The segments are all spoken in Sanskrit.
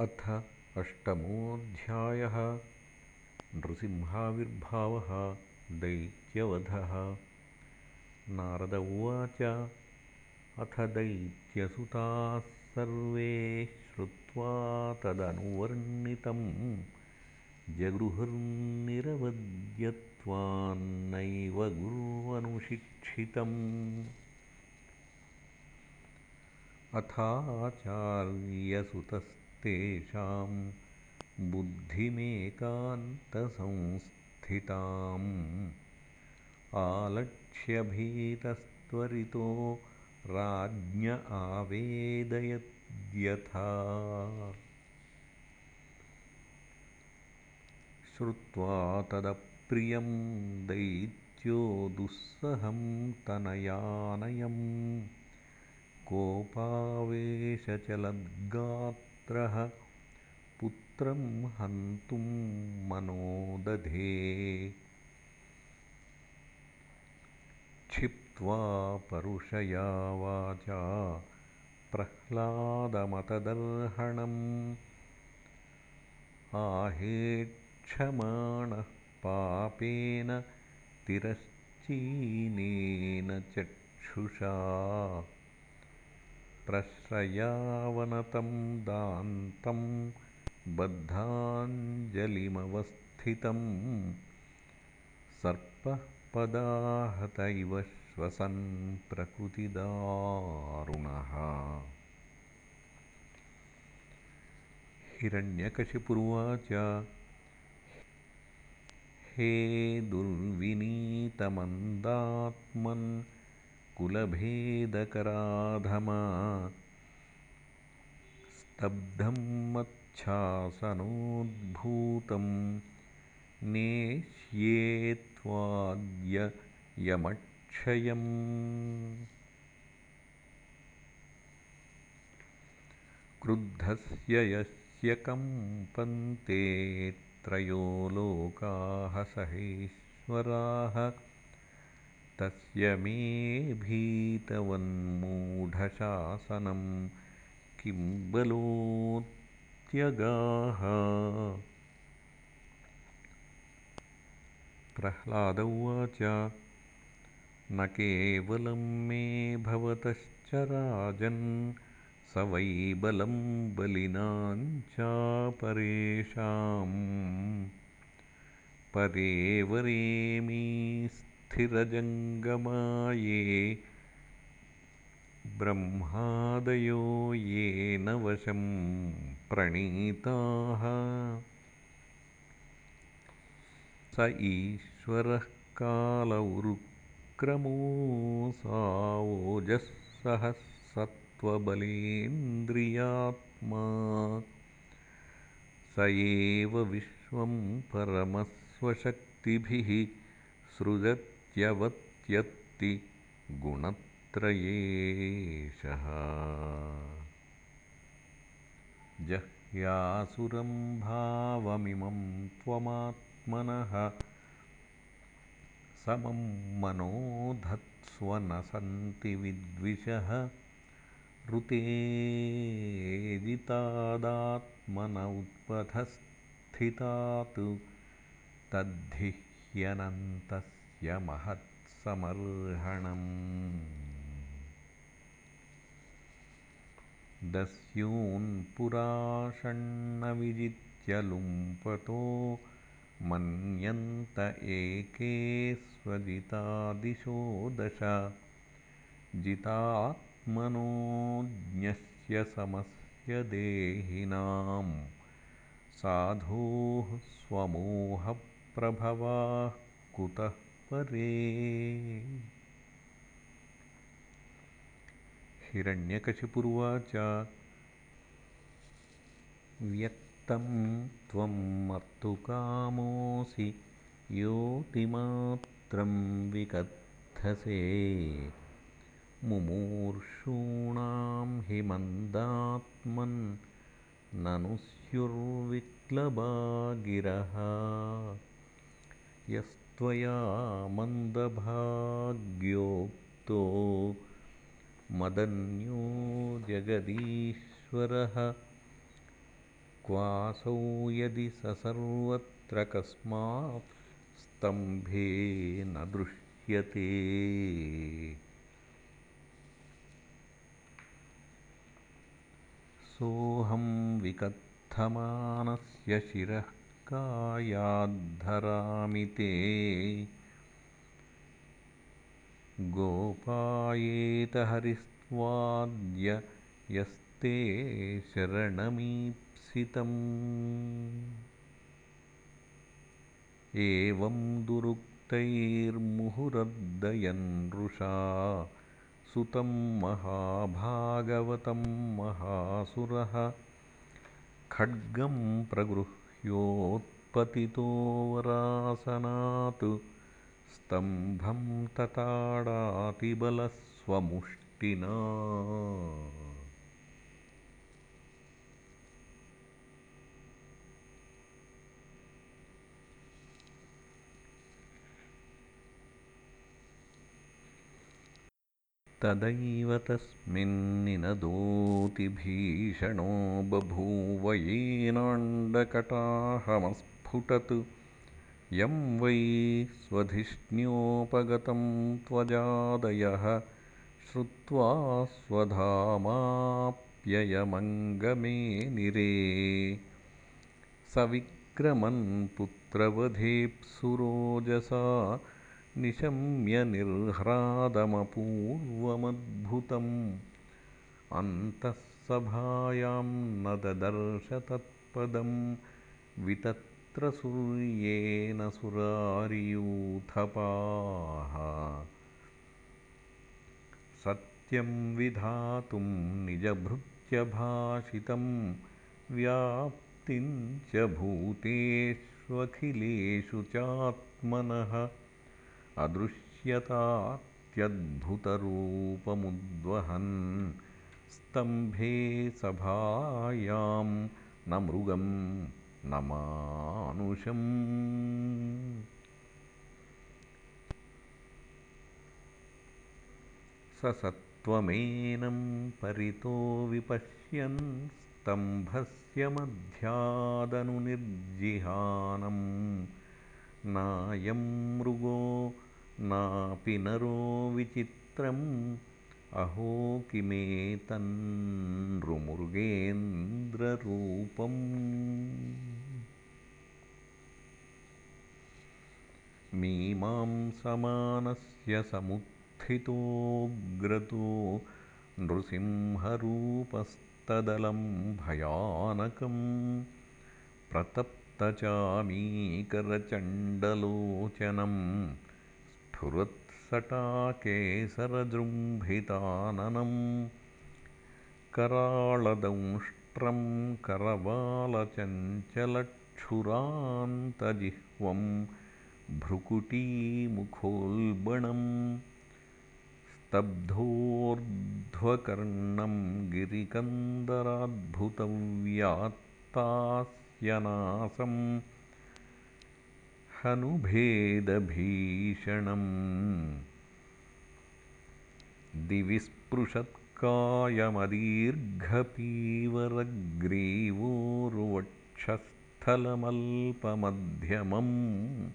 अथ अष्टमोऽध्यायः नृसिंहाविर्भावः दैत्यवधः। नारद उवाच अथ दैत्यसुताः सर्वे श्रुत्वा तदनुवर्णितं जगृहुर्निरवद्यत्वान्नैव गुर्वनुशिक्षितम्। अथाचार्यसुतस् तेषां बुद्धिमेकान्तसंस्थिताम्। आलक्ष्यभीतस्त्वरितो राज्ञ आवेदयद्यथा। श्रुत्वा तदप्रियं दैत्यो दुःसहं तनयानयम्। कोपावेशचलद्गात् पुत्रं। हन्तुं मनोदधे। क्षिप्त्वा परुषया वाचा प्रह्लादमतदर्हणम्। आहेक्षमाणः पापेन तिरश्चीनेन चक्षुषा प्रश्रयावनतं दान्तं बद्धाञ्जलिमवस्थितं सर्पः पदाहत इव श्वसन् प्रकृतिदारुणः। हिरण्यकशिपुरुवाच हे दुर्विनीतमन्दात्मन् कुलभेदकराधमा। स्तब्धं मच्छासनोद्भूतं नेष्ये त्वाद्य यमक्षयम् क्रुद्धस्य यस्य कम्पन्ते त्रयो लोकाः सहेश्वराः तस्य मे भीतवन्मूढशासनं किं बलोत्यगाः? प्रह्लाद उवाच न केवलं मे भवतश्च राजन् स वै बलं बलिनाञ्चापरेषाम् परे वरेमी स्थिरजङ्गमाये ब्रह्मादयो येन वशं प्रणीताः। स ईश्वरः काल उरुक्रमोऽसावोजःसहः सत्त्वबलेन्द्रियात्मा स एव विश्वं परमस्वशक्तिभिः सृजत्यवत्यत्ति गुणत्रयेशः जह्यासुरं भावमिमं त्वमात्मनः। समं मनो धत्स्व न सन्ति विद्विषः। ऋतेजितादात्मन उत्पथस्थितात् तद्धि ह्यनन्तस्य महत्समर्हणम् दस्यून्पुराषण्णविजित्य लुम्पतो मन्यन्त एके स्वजितादिशो दश। जितात्मनोज्ञस्य समस्य देहिनां साधोः स्वमोहप्रभवाः कुतः परे हिरण्यकशिपुर्वाच व्यक्तं त्वं मर्तुकामोऽसि योतिमात्रं विकथसे। मुमूर्षूणां हि मन्दात्मन् ननु स्युर्विक्लबा गिरः यस्त्वया मन्दभाग्योक्तो मदन्यो जगदीश्वरः। क्वासौ यदि स सर्वत्र कस्मात् स्तम्भे न दृश्यते। सोऽहं विकत्थमानस्य शिरः कायाद्धरामि ते। गोपायेतहरिस्त्वाद्य यस्ते शरणमीप्सितम्। एवं दुरुक्तैर्मुहुरर्दयन्नृषा सुतं महाभागवतं महासुरः खड्गं प्रगृह्योत्पतितो वरासनात् स्तम्भं तताडातिबलस्वमुष्टिना तदैव तस्मिन्निनदोऽतिभीषणो बभूव येनाण्डकटाहमस्फुटत् यं वै स्वधिष्ण्योपगतं त्वजादयः श्रुत्वा स्वधामाप्ययमङ्गमेनिरे स विक्रमन् पुत्रवधेप्सुरोजसा निशम्य निर्ह्रादमपूर्वमद्भुतम्। अन्तःसभायां न ददर्श तत्पदं वितत्रसूर्येण सुरारियूथपाः। सत्यं विधातुं निजभृत्यभाषितं व्याप्तिं च भूतेष्वखिलेषु चात्मनः अदृश्यतात्यद्भुतरूपमुद्वहन्। स्तम्भे सभायां न मृगं न मानुषम् स सत्त्वमेनं परितो विपश्यन् स्तम्भस्य मध्यादनुनिर्जिहानम्। नायं मृगो नापि नरो विचित्रम्। अहो किमेतन्नृमृगेन्द्ररूपम् मीमांसमानस्य समुत्थितोऽग्रतो नृसिंहरूपस्तदलं भयानकम्। प्रतप् चामीकरचण्डलोचनं स्फुरत्सटाकेसरजृम्भिताननं कराळदंष्ट्रं करवालचञ्चलक्षुरान्तजिह्वं भ्रुकुटीमुखोल्बणम् स्तब्धोर्ध्वकर्णं गिरिकन्दराद्भुतव्यात्तास् हनुभेदभीषणम्। दिवि स्पृशत्कायमदीर्घपीवरग्रीवोर्वक्षस्थलमल्पमध्यमम्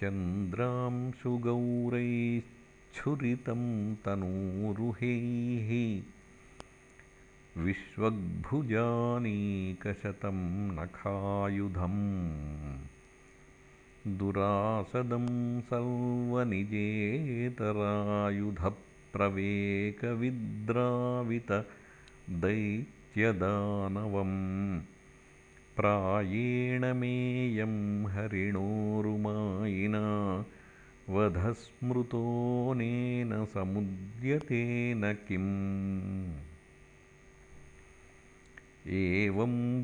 चन्द्रांशुगौरैश्छुरितं तनूरुहैः। विश्वग्भुजानीकशतं नखायुधम् दुरासदं सर्वनिजेतरायुधप्रवेकविद्रावितदैत्यदानवम् प्रायेण मेयं हरिणोरुमायिना वधस्मृतोऽनेन समुद्यतेन किम्। एवं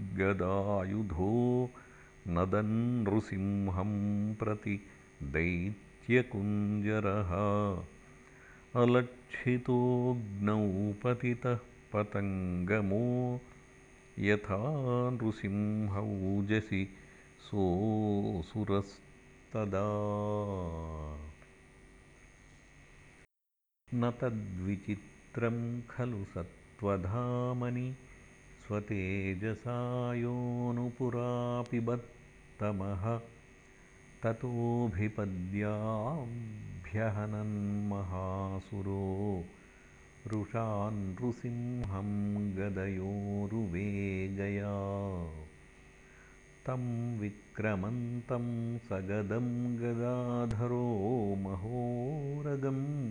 ब्रुवंस्त्वभ्यपतद्गदायुधो नदन्नृसिंहं प्रति दैत्यकुञ्जरः। अलक्षितोऽग्नौ पतितः पतङ्गमो यथा नृसिंहौजसि सोऽसुरस्तदा। न तद्विचित्रं खलु सत् त्वधामनि स्वतेजसायोऽनुपुरापिबत्तमः ततोऽभिपद्याभ्यहनन्महासुरो रुषान्नृसिंहं गदयोरुवेगया। तं विक्रमन्तं सगदं गदाधरो महोरगं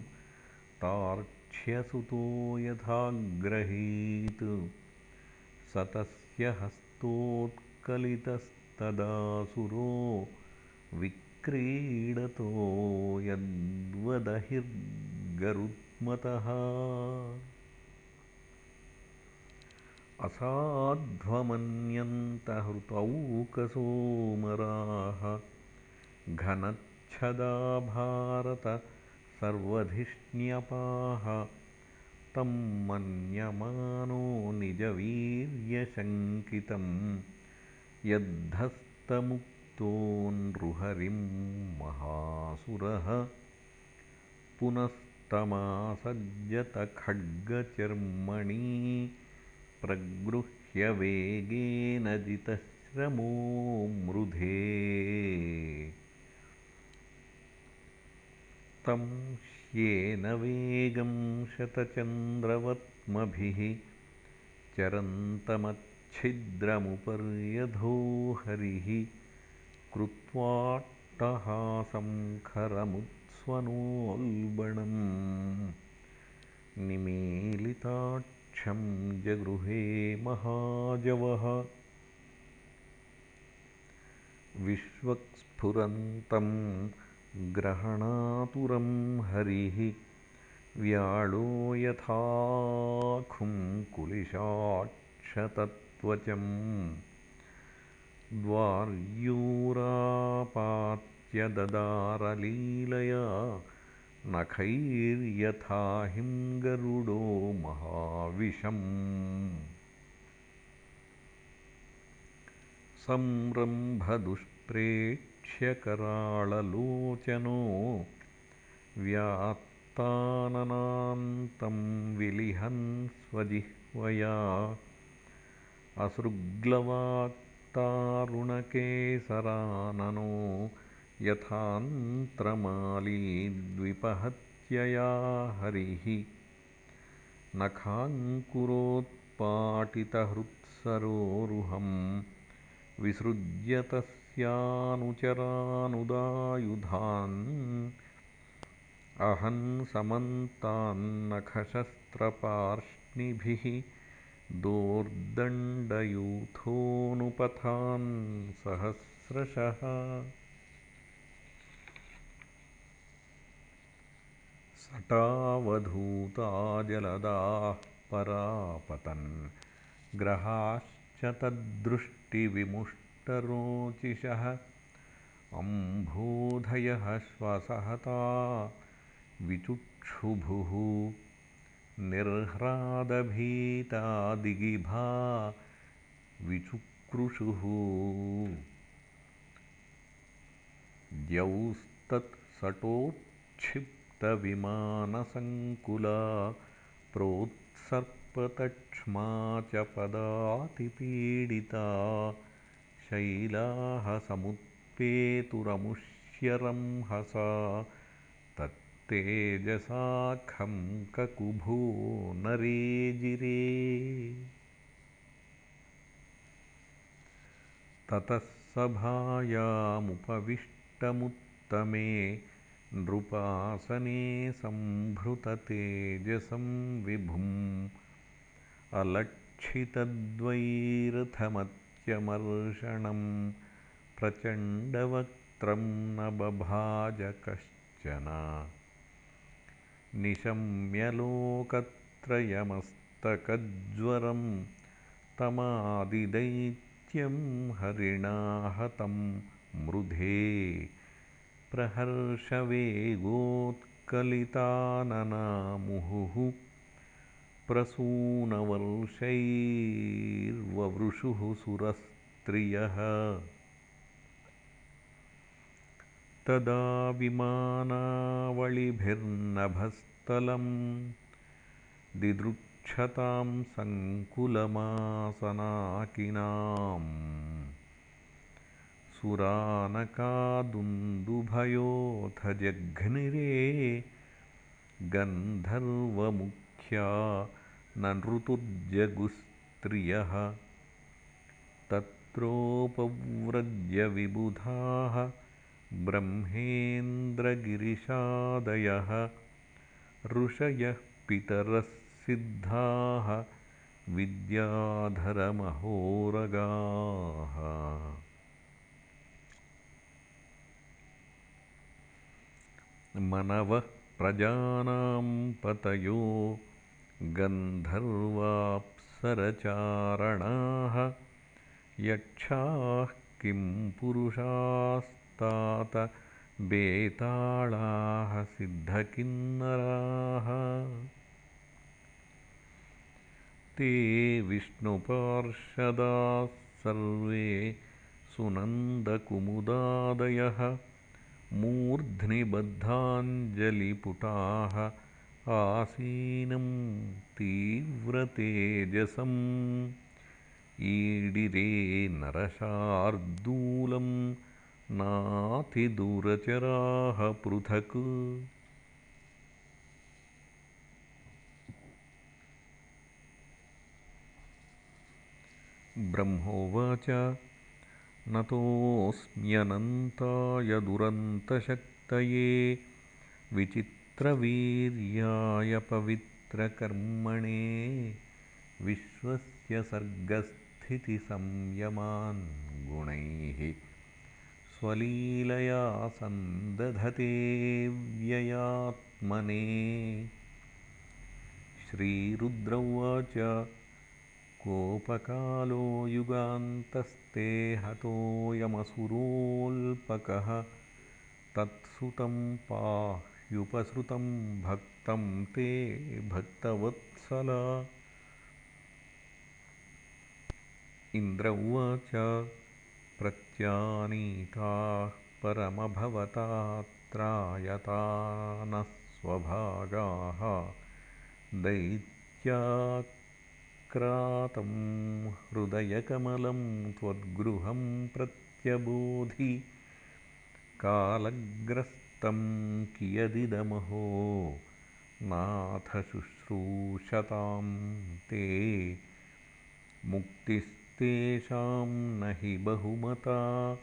तार्क्ष्यसुतो यथाग्रहीत् स तस्य हस्तोत्कलितस्तदासुरो विक्रीडतो यद्वदहिर्गरुत्मतः। असाध्वमन्यन्तहृतौकसोमराः घनच्छदा भारतसर्वधिष्ण्यपाः तं मन्यमानो निजवीर्यशङ्कितं यद्धस्तमुक्तो नृहरिं महासुरः पुनस्तमासज्जतखड्गचर्मणि प्रगृह्यवेगेन जितश्रमो मृधे तं ह्येन वेगं शतचन्द्रवत्मभिः चरन्तमच्छिद्रमुपर्यधो हरिः कृत्वाट्टहासं खरमुत्स्वनोल्बणम् निमीलिताक्षं जगृहे महाजवः विश्वक्स्फुरन्तं ग्रहणातुरं हरिः व्याळो यथाखुङ्कुलिशाक्षतत्वचम् द्वार्यूरापात्यददारलीलया नखैर्यथा हिङ्गरुडो महाविशम् संरम्भदुष्प्रेक्ष्यकराळलोचनो व्यात्ताननान्तं विलिहन् स्वजिह्वया असृग्लवाक्तारुणकेसराननो यथान्त्रमालीद्विपहत्यया हरिः नखाङ्कुरोत्पाटितहृत्सरोरुहं विसृज्य तस्यानुचरानुदायुधान् अहन्समन्तान्नखशस्त्रपार्ष्णिभिः दोर्दण्डयूथोऽनुपथान् सहस्रशः। सटावधूता जलदाः परापतन्। ग्रहाश्च तद्दृष्टिविमुष्टरोचिषः अम्भोधयः श्वसहता विचुक्षुभुः। निर्ह्रादभीता दिगिभा विचुक्रुशुः द्यौस्तत्सटोत्क्षिप्तविमानसङ्कुला प्रोत्सर्पतक्ष्मा च पदातिपीडिता शैलाः समुत्पेतुरमुष्यरंहसा तत्तेजसा ककुभो नरेजिरे ततः सभायामुपविष्टमुत्तमे नृपासने सम्भृततेजसं विभुम् अलक्षितद्वैरथमत्यमर्षणं प्रचण्डवक्त्रं न बभाज कश्चन निशम्यलोकत्रयमस्तकज्वरं तमादिदैत्यं हरिणा हतं मृधे प्रहर्षवेगोत्कलिताननामुहुः प्रसूनवर्षैर्ववृषुः सुरस्त्रियः। तदा विमानावळिभिर्नभस्तलं दिदृक्षुर्विचित्रं क्षतां सङ्कुलमासनाकिनाम्। सुरानकादुन्दुभयोऽथ जघ्निरे गन्धर्वमुख्या नृतुर्जगुस्त्रियः तत्रोपव्रज्यविबुधाः ब्रह्मेन्द्रगिरिशादयः ऋषयः पितरः सिद्धाः विद्याधरमहोरगाः मनवः प्रजानां पतयो गन्धर्वाप्सरचारणाः यक्षाः किं पुरुषास्तात बेताळाः सिद्धकिन्नराः। ते विष्णुपार्षदाः सर्वे सुनन्दकुमुदादयः मूर्ध्नि बद्धाञ्जलिपुटाः आसीनं तीव्रतेजसम् ईडिरे नरशार्दूलं नातिदुरचराः पृथक् ब्रह्मोवाच नतोऽस्म्यनन्ताय दुरन्तशक्तये विचित्रवीर्याय पवित्रकर्मणे विश्वस्य सर्गस्थितिसंयमान् गुणैः स्वलीलया सन्दधते व्ययात्मने। श्रीरुद्र उवाच कोपकालो युगान्तस्ते हतोऽयमसुरोऽल्पकः तत्सुतं पाह्युपसृतं भक्तं ते भक्तवत्सल। इन्द्र उवाच प्रत्यानीताः परमभवतात्रायतानः स्वभागाः दैत्या क्रातं हृदयकमलं त्वद्गृहं प्रत्यबोधि। कालग्रस्तं कियदिदमहो? नाथ शुश्रूषतां ते मुक्तिस्तेषां न हि बहुमता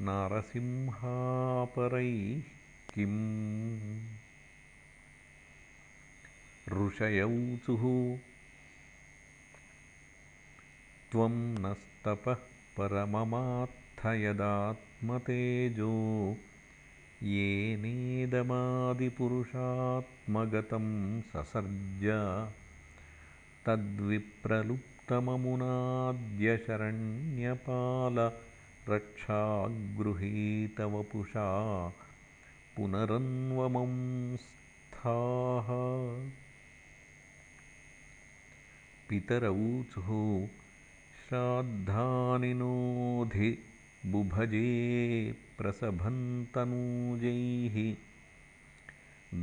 नारसिंहापरैः किम्? ऋषयौचुः त्वं नस्तपः परममात्थयदात्मतेजो येनेदमादिपुरुषात्मगतं ससर्ज तद्विप्रलुप्तममुनाद्यशरण्यपाल रक्षागृहीतवपुषा पुनरन्वमंस्थाः। पितरऊचुः श्राद्धानि नोऽधि बुभजे प्रसभन्तनूजैः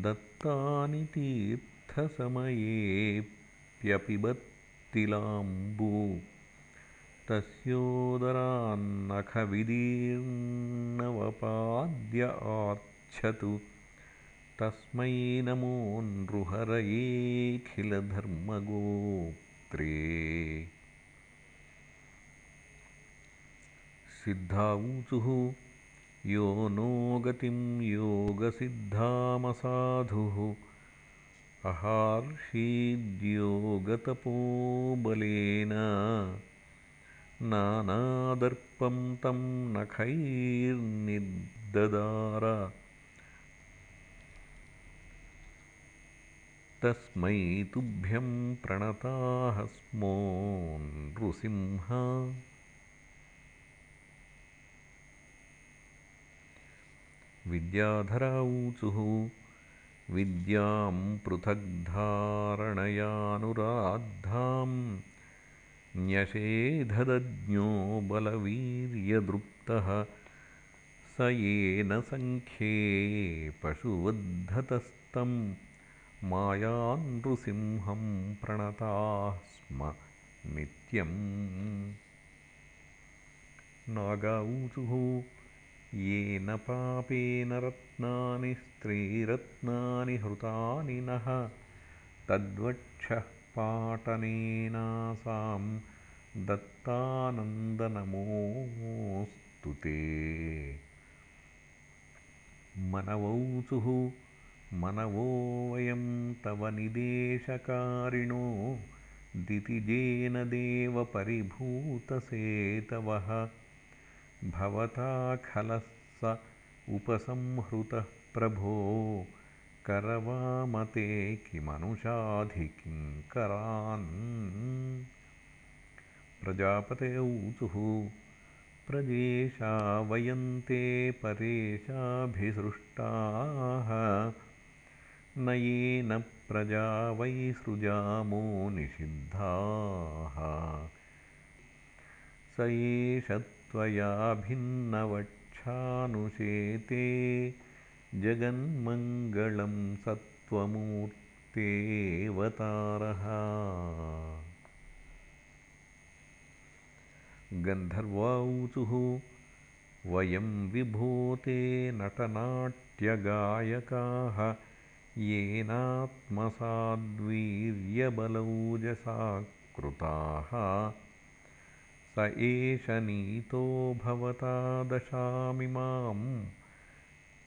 दत्तानि तीर्थसमयेऽप्यपिबत्तिलाम्बू तस्योदरान्नखविदीर्णवपाद्य आर्च्छतु तस्मै नमो नृहरयेऽखिलधर्मगोप्त्रे सिद्धाऊचुः यो नो गतिं योगसिद्धामसाधुः। अहार्षीद्योगतपोबलेन नानादर्पं तं नखैर्निददार तस्मै तुभ्यं प्रणताः स्मो नृसिंह विद्याधराऊचुः। विद्यां पृथग्धारणयानुराद्धां न्यषेधदज्ञो बलवीर्यदृप्तः। स येन सङ्ख्ये पशुवद्धतस्तं मायानृसिंहं प्रणताः स्म नित्यम्। नागाऊचुः येन पापेन रत्नानि स्त्रीरत्नानि हृतानि नः। तद्वक्षः पाटनेनासां दत्तानन्दनमोऽस्तु ते। मनवौचुः मनवो वयं तव निदेशकारिणो दितिजेन देवपरिभूतसेतवः भवता खलः स उपसंहृतः प्रभो करवामते किमनुषाधिकिङ्करान् प्रजापते ऊचुः प्रजेशा वयन्ते परेशाभिसृष्टाः। न येन प्रजा वै सृजामो निषिद्धाः। स एष त्वया भिन्नवक्षानुशेते जगन्मङ्गलं सत्त्वमूर्तेऽवतारः। गन्धर्वाऊचुः वयं विभोते नटनाट्यगायकाः येनात्मसाद्वीर्यबलौजसा कृताः स एष नीतो भवता दशामिमां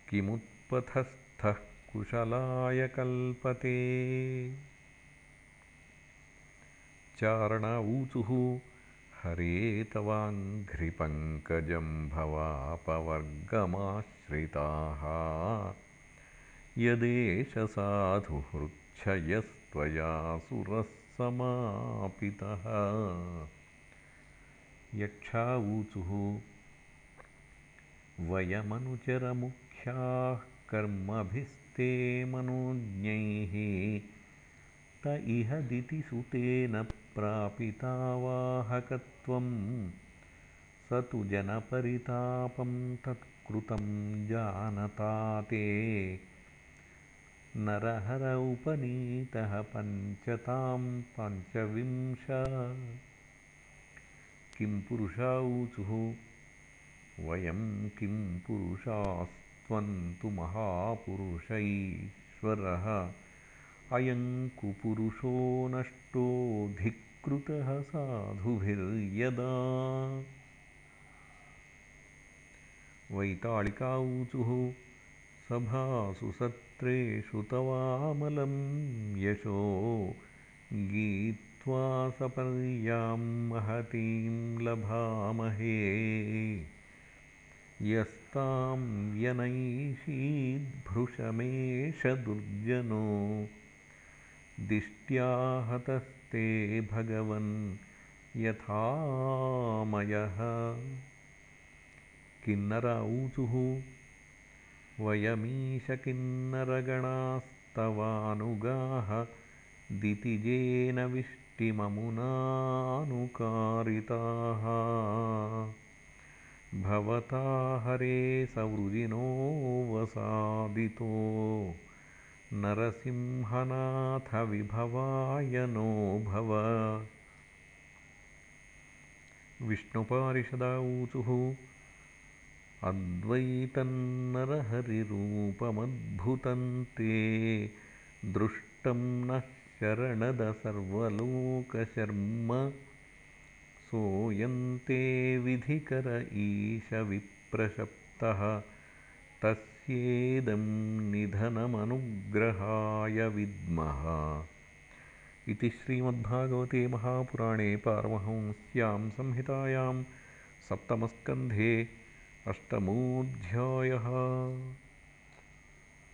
किमुत्पथस्थः कुशलाय कल्पते। चारण ऊचुः हरे तवाङ्घ्रिपङ्कजं भवापवर्गमाश्रिताः। यदेष साधुहृच्छयस्त्वया सुरः समापितः यक्षा ऊचुः वयमनुचरमुख्याः कर्मभिस्ते मनोज्ञैः। त इह दितिसुतेन प्रापितावाहकत्वं। स तु जनपरितापं तत्कृतं जानता ते नरहर उपनीतः पञ्चतां पञ्चविंश किं पुरुषा ऊचुः? वयं किं पुरुषास्त्वं तु महापुरुषैश्वरः। अयं कुपुरुषो नष्टो धिक्कृतः साधुभिर्यदा। वैताळिका ऊचुः सभासु सत्रेषु तवामलं यशो। गीत्वा सपर्यां महतीं लभामहे। यस्तां व्यनैषीद्भृशमेष दुर्जनो दिष्ट्या हतस्ते भगवन् यथामयः। किन्नर ऊचुः वयमीशकिन्नरगणास्तवानुगाः दितिजेन विष्टिममुनानुकारिताः भवता हरे सवृजिनोऽवसादितो नरसिंहनाथविभवाय नो भव। विष्णुपारिषदा ऊचुः। अद्वैतन्नरहरिरूपमद्भुतं ते दृष्टं नः शरणद सर्वलोकशर्म सोऽयं ते विधिकर ईश विप्रशप्तः तस्येदं निधनमनुग्रहाय विद्मः। इति श्रीमद्भागवते महापुराणे पारमहंस्यां संहितायां सप्तमस्कन्धे अष्टमोऽध्यायः